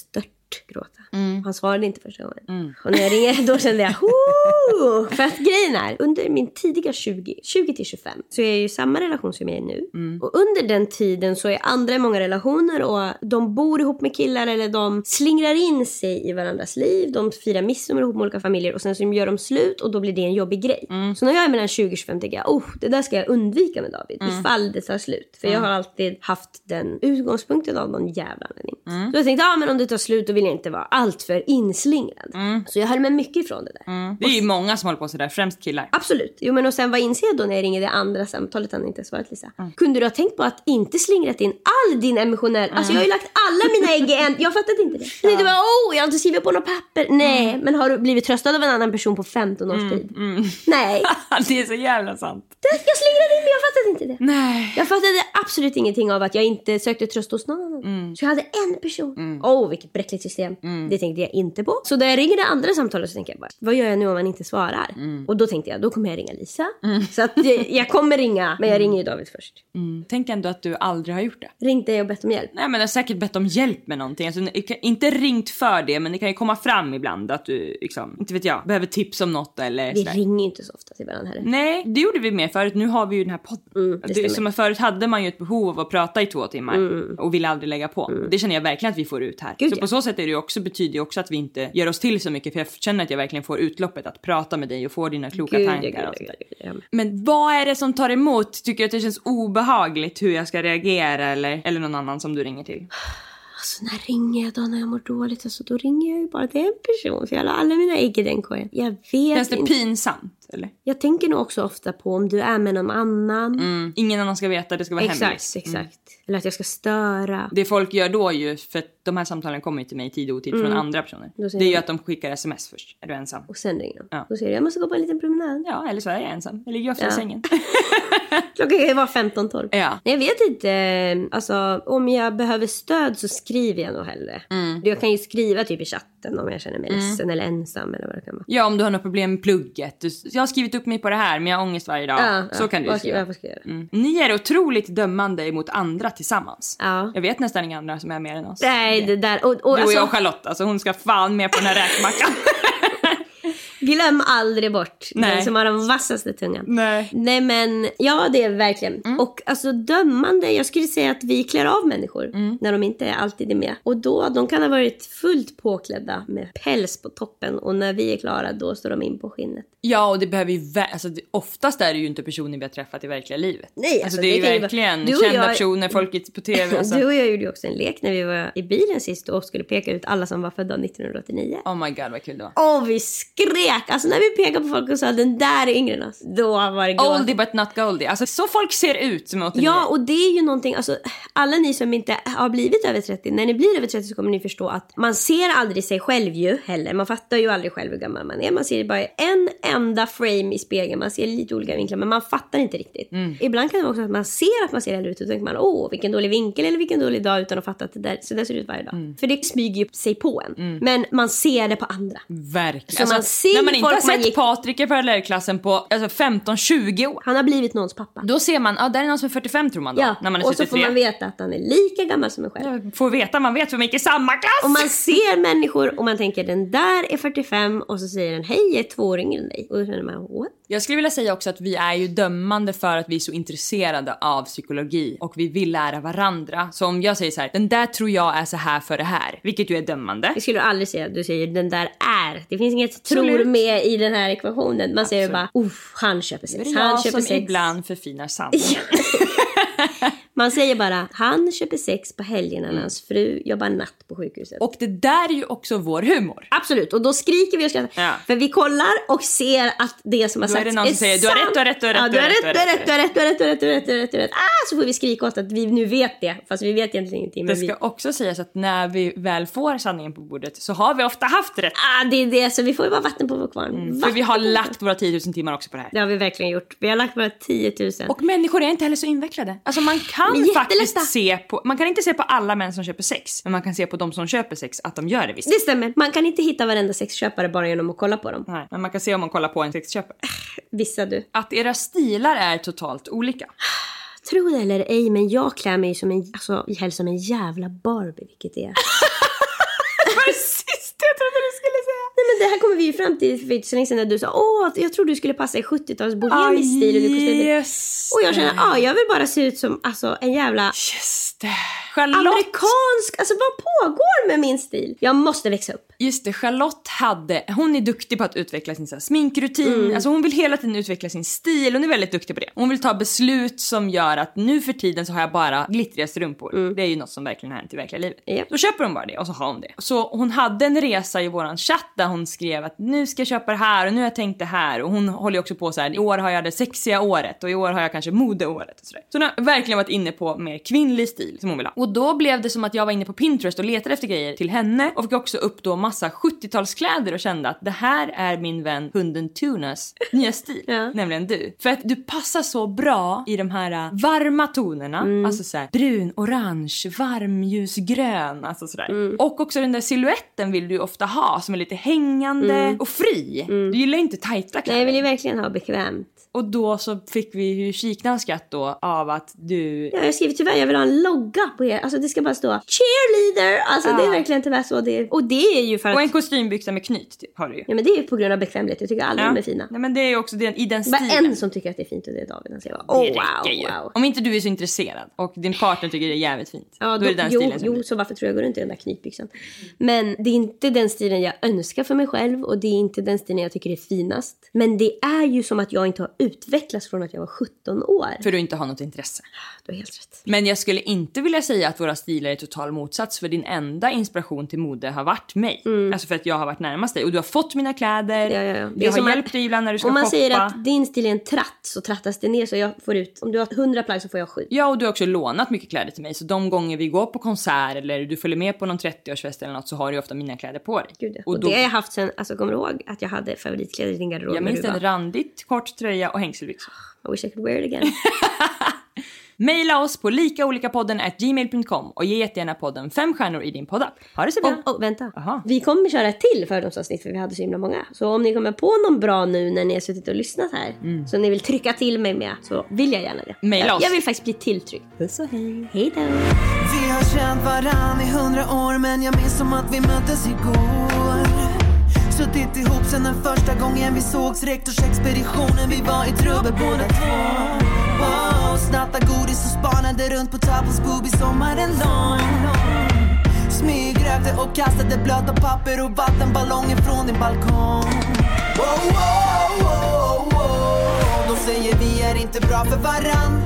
S2: gråta.
S3: Mm.
S2: Han svarade inte första gången. Och när jag ringer då kände jag Hoo! *laughs* För att grejen är, under min tidiga 20, 20 till 25 så är jag ju i samma relation som jag är nu.
S3: Mm.
S2: Och under den tiden så är andra i många relationer och de bor ihop med killar eller de slingrar in sig i varandras liv. De firar midsommar ihop med olika familjer och sen så gör de slut och då blir det en jobbig grej.
S3: Mm.
S2: Så när jag är mellan 20 och 25 tänker jag, oh, det där ska jag undvika med David
S3: Mm.
S2: ifall det tar slut. För jag har alltid haft den utgångspunkten av någon jävla anledning.
S3: Mm.
S2: Så jag tänkte, ja ah, men om det tar slut då vill jag inte vara alltför inslingrad. Så jag höll mig mycket ifrån det där.
S3: Det är ju många som håller på sådär, främst killar.
S2: Absolut. Jo men och sen vad inser jag då när jag ringer det andra samtalet han inte svarat Lisa.
S3: Mm.
S2: Kunde du ha tänkt på att inte slingrat in all din emotionell... Alltså jag har ju lagt alla mina ägg i en... Jag fattade inte det. Nej, du bara oh jag har inte skrivit på något papper. Nej
S3: Mm.
S2: men har du blivit tröstad av en annan person på 15 års tid? Nej. *laughs*
S3: det är så jävla sant.
S2: Jag slingrade in men jag fattade inte det.
S3: Nej.
S2: Jag fattade absolut ingenting av att jag inte sökte tröst hos någon annan.
S3: Mm.
S2: Så jag hade en person. Åh, oh, vilket bräckligt system. Det tänkte jag inte på. Så när jag ringer det andra samtalet så tänker jag bara, vad gör jag nu om han inte svarar?
S3: Mm.
S2: Och då tänkte jag, då kommer jag ringa Lisa. Så att jag, jag kommer ringa, men jag ringer ju David först.
S3: Mm. Tänk ändå att du aldrig har gjort det.
S2: Ringt dig och bett om hjälp.
S3: Nej men jag har säkert bett om hjälp med någonting. Alltså, inte ringt för det men det kan ju komma fram ibland att du liksom, inte vet jag, behöver tips om något eller
S2: Vi
S3: sådär.
S2: ringer ju inte så ofta till varandra heller.
S3: Nej, det gjorde vi mer förut. Nu har vi ju den här podden.
S2: Mm, det. Mm.
S3: som förut hade man ju ett behov av att prata i två timmar och ville aldrig lägga på. Det känner jag verkligen att vi får ut här.
S2: Gud,
S3: så på så sätt är det också, betyder ju också att vi inte gör oss till så mycket för jag känner att jag verkligen får utloppet att prata med dig och få dina kloka
S2: Gud,
S3: tankar.
S2: gud,
S3: och sånt där.
S2: gud.
S3: Men vad är det som tar emot? Tycker du att det känns obehagligt hur jag ska reagera eller, eller någon annan som du ringer till?
S2: Alltså när ringer jag då när jag mår dåligt? Alltså då ringer jag ju bara till en person. För jag har alla mina ägg i den korgen. Jag vet
S3: Känns det
S2: inte.
S3: pinsamt eller?
S2: Jag tänker nog också ofta på om du är med någon annan.
S3: Mm. Ingen annan ska veta, det ska vara
S2: Exakt,
S3: hemligt.
S2: exakt. Eller att jag ska störa.
S3: Det folk gör då ju, för att de här samtalen kommer ju till mig i tid och otid från andra personer.
S2: Mm.
S3: Det är ju att de skickar sms först. Är du ensam?
S2: Och sen ringer de.
S3: Ja.
S2: Då säger jag, jag måste gå på en liten promenad.
S3: Ja, eller så är jag ensam. Jag ligger ofta i
S2: Ja.
S3: sängen. *laughs*
S2: Klockan kan ju vara 15-12.
S3: Ja.
S2: Nej, jag vet inte. Alltså, om jag behöver stöd så skriver jag nog hellre.
S3: Mm.
S2: Jag kan ju skriva typ i chatten om jag känner mig ledsen eller ensam eller vad det kan vara.
S3: Ja, om du har något problem med plugget. Du, jag har skrivit upp mig på det här, men jag har ångest varje dag.
S2: Ja,
S3: så
S2: ja.
S3: kan du skriva.
S2: göra?
S3: Mm. Ni är otroligt dömande mot andra tillsammans.
S2: Ja.
S3: Jag vet nästan inga andra som är mer än oss.
S2: Nej, det där. Och, och,
S3: Du och
S2: alltså,
S3: jag och Charlotte, alltså hon ska fan med på den här räkmackan. *laughs*
S2: glöm aldrig bort
S3: Nej.
S2: den som har den vassaste tungan.
S3: Nej.
S2: Nej men, ja det är verkligen.
S3: Mm.
S2: Och alltså dömande, jag skulle säga att vi klär av människor
S3: Mm.
S2: när de inte alltid är med. Och då, de kan ha varit fullt påklädda med päls på toppen och när vi är klara då står de in på skinnet.
S3: Ja, och det behöver ju... Alltså, oftast är det ju inte personer vi har träffat i verkliga livet.
S2: Nej,
S3: alltså,
S2: alltså,
S3: det är
S2: det
S3: ju
S2: ju
S3: verkligen
S2: och
S3: kända
S2: jag-
S3: personer, folket på tv. *laughs* Alltså.
S2: Du och jag gjorde ju också en lek när vi var i bilen sist och skulle peka ut alla som var födda 1989.
S3: Oh my god vad kul det var.
S2: Och vi skrek! Alltså när vi pekade på folk och sa den där är yngre än oss. Då var det gråt.
S3: Oldie but not goldie. Alltså så folk ser ut som är 89.
S2: Ja, och det är ju någonting, alltså alla ni som inte har blivit över 30, när ni blir över 30 så kommer ni förstå att man ser aldrig sig själv ju heller. Man fattar ju aldrig själv hur gammal man är. Man ser bara en enda frame i spegeln, man ser lite olika vinklar men man fattar inte riktigt. Ibland kan det vara också att man ser att man ser äldre ut och så tänker man åh vilken dålig vinkel eller vilken dålig dag utan att fatta att det där, så där ser det ut varje dag. För det smyger ju sig på en. Men man ser det på andra.
S3: Verkligen.
S2: Så man ser
S3: när man inte har sett
S2: gick-
S3: Patrik i parallellklassen på alltså, 15-20 år.
S2: Han har blivit någons pappa.
S3: Då ser man, ja där är någon som är 45 tror man då.
S2: Ja,
S3: När man är
S2: och så
S3: 33.
S2: får man veta att han är lika gammal som en själv.
S3: Ja, Får veta, man vet för man gick i samma klass.
S2: Och man ser människor och man tänker den där är 45 och så säger den hej jag är två år yngre än dig. Och då känner man what?
S3: Jag skulle vilja säga också att vi är ju dömande för att vi är så intresserade av psykologi och vi vill lära varandra. Så om jag säger så här, den där tror jag är så här för det här, vilket ju är dömande.
S2: Det skulle du aldrig säga. Du säger den där är. Det finns inget
S3: Absolut.
S2: tror med i den här ekvationen. Man säger bara uff han köper
S3: Det är
S2: sex. Han
S3: jag
S2: köper
S3: som
S2: sex.
S3: ibland förfinar sanningen. *laughs* *laughs*
S2: Man säger bara han köper sex på helgerna
S3: Mm.
S2: när hans fru jobbar natt på sjukhuset.
S3: Och det där är ju också vår humor.
S2: Absolut, och då skriker vi och skrattar.
S3: Ja.
S2: För vi kollar och ser att det som har
S3: Då är
S2: sagts
S3: det någon som säger, "Du har
S2: sant."
S3: rätt, du har rätt, du har rätt,
S2: du har rätt, du har rätt, du har rätt, du har rätt, du har rätt, du har rätt, du har rätt, du har. Ah, så får vi skrika åt att vi nu vet det. Fast vi vet egentligen ingenting.
S3: Det ska också sägas att när vi väl får sanningen på bordet så har vi ofta haft rätt.
S2: Ah, det är det, så vi får ju bara vatten på vår kvarn.
S3: För vi har lagt våra 10 000 timmar också på det här.
S2: Det har vi verkligen gjort. Vi har lagt våra 10 000.
S3: Och människor är inte heller så invecklade. Alltså man
S2: De
S3: kan faktiskt se på, man kan inte se på alla män som köper sex, men man kan se på de som köper sex att de gör det visst.
S2: Det stämmer. Man kan inte hitta varenda sexköpare bara genom att kolla på dem.
S3: Nej, men man kan se om man kollar på en sexköpare.
S2: Vissa du.
S3: Att era stilar är totalt olika.
S2: Tro det eller ej, men jag klär mig som en, alltså, som en jävla Barbie, vilket det är. *laughs*
S3: Det var det sista jag trodde du skulle säga.
S2: Nej men det här kommer vi ju fram till för inte så länge sedan när du sa åh, jag tror du skulle passa i 70-tals bohemisk stil och du kostade...
S3: yes.
S2: Och jag känner, ja jag vill bara se ut som alltså, en jävla
S3: Just det. Charlotte.
S2: amerikansk, alltså vad pågår med min stil? Jag måste växa upp.
S3: Just det, Charlotte hade, hon är duktig på att utveckla sin så här, sminkrutin,
S2: Mm.
S3: alltså hon vill hela tiden utveckla sin stil, hon är väldigt duktig på det. Hon vill ta beslut som gör att nu för tiden så har jag bara glittriga strumpor. Det är ju något som verkligen hänt i verkliga livet.
S2: Mm. Ja.
S3: Då köper hon bara det och så har hon det. Så hon hade en resa i våran chatt där hon skrev att nu ska jag köpa det här och nu har jag tänkt det här och hon håller ju också på så här. i år har jag det sexiga året och i år har jag kanske modeåret och sådär. Så hon har verkligen varit inne på mer kvinnlig stil som hon vill ha. Och då blev det som att jag var inne på Pinterest och letade efter grejer till henne och fick också upp då massa 70-talskläder och kände att det här är min vän hunden Tunas nya stil, *laughs*
S2: Ja.
S3: nämligen du. För att du passar så bra i de här äh, varma tonerna,
S2: Mm.
S3: alltså såhär brun, orange, varmljusgrön, alltså sådär.
S2: Mm.
S3: Och också den där siluetten vill du ju ofta ha som är lite hängande och fri. Du gillar inte tajta kläder.
S2: Mm. Nej, jag vill ju verkligen ha bekvämt.
S3: Och då så fick vi ju kikna och skratt då av att du
S2: Ja, jag skriver tyvärr, jag vill ha en logga på er. Alltså det ska bara stå cheerleader. Alltså det är
S3: Ja.
S2: verkligen tyvärr så det är. Och det är ju för att...
S3: Och en kostymbyxa med knyt typ, har du ju.
S2: Ja men det är ju på grund av bekvämlighet. Jag tycker alla de är fina.
S3: Nej, men det är också den, i den
S2: Det är bara
S3: stilen.
S2: en som tycker att det är fint och det är David. Han säger bara,
S3: Det
S2: oh
S3: räcker ju.
S2: wow, wow.
S3: Om inte du är så intresserad och din partner tycker det är jävligt fint.
S2: Ja,
S3: då,
S2: då,
S3: är det den
S2: jo,
S3: stilen
S2: jo,
S3: blir.
S2: så varför tror jag går runt i den där knytbyxan? Men det är inte den stilen jag önskar för mig själv och det är inte den stilen jag tycker är finast. Men det är ju som att jag inte har utvecklats från att jag var 17 år.
S3: För du inte har något intresse.
S2: Du har helt rätt.
S3: Men jag skulle inte vilja säga att våra stilar är total motsats för din enda inspiration till mode har varit mig. Alltså för att jag har varit närmast dig och du har fått mina kläder.
S2: Mm. Ja, ja, ja.
S3: Jag har hjälpt dig ibland när du ska
S2: Om man
S3: shoppa.
S2: säger att din stil är en tratt så trattas det ner så jag får ut, om du har 100 plagg så får jag 7.
S3: Ja, och du har också lånat mycket kläder till mig. Så de gånger vi går på konsert eller du följer med på någon 30-årsfest eller något så har du ofta mina kläder på dig.
S2: Gud.
S3: Och
S2: och
S3: då-
S2: det har jag haft sen, alltså kommer du ihåg att jag hade favoritkläder i din garderob
S3: Jag minns en randigt kort tröja och hängselbyxor.
S2: I wish I could wear it again. *laughs*
S3: Maila oss på likaolikapodden at gmail.com och ge jättegärna podden fem stjärnor i din poddapp. Ha det så bra!
S2: Och, och vänta.
S3: Jaha.
S2: Vi kommer köra ett till fördomsavsnitt för vi hade så himla många. Så om ni kommer på någon bra nu när ni har suttit och lyssnat här. Så ni vill trycka till mig med så vill jag gärna det.
S3: Mm. Maila
S2: jag,
S3: oss.
S2: jag vill faktiskt bli tilltryckt.
S3: Puss och hej!
S2: Hej då!
S5: Vi har känt varann i hundra år men jag minns som att vi möttes igår Suttit ihop sen den första gången vi sågs Rektorsexpeditionen, vi var i trubbel båda två wow, Snatta godis och spanade runt på Tappels boobies. Sommaren lång Smygrökte och kastade blöta papper och vattenballonger från din balkong. Wow, wow, wow, wow. De säger vi är inte bra för varann.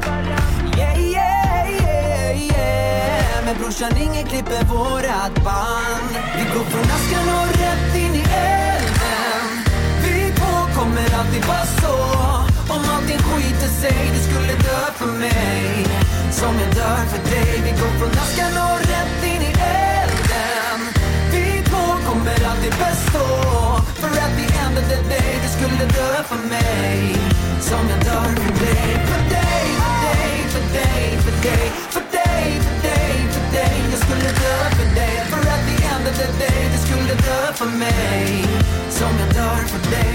S5: Yeah, yeah, yeah, yeah. Men brorsan, ingen klipper vårat band. Vi går från askan och rätt in i elden. Vi två kommer alltid vara så. Om allting skiter sig, du skulle dö för mig. Som jag dör för dig. Vi går från askan och rätt in i elden. Vi två kommer alltid bestå För att vi ändrade dig. Du skulle dö för mig. Som jag dör för dig. För dig, för dig, för dig, för dig. För dig, för dig, för dig. Jag skulle dö för dig. För att vi ändrade dig. Du skulle dö för mig. Som jag dör för dig.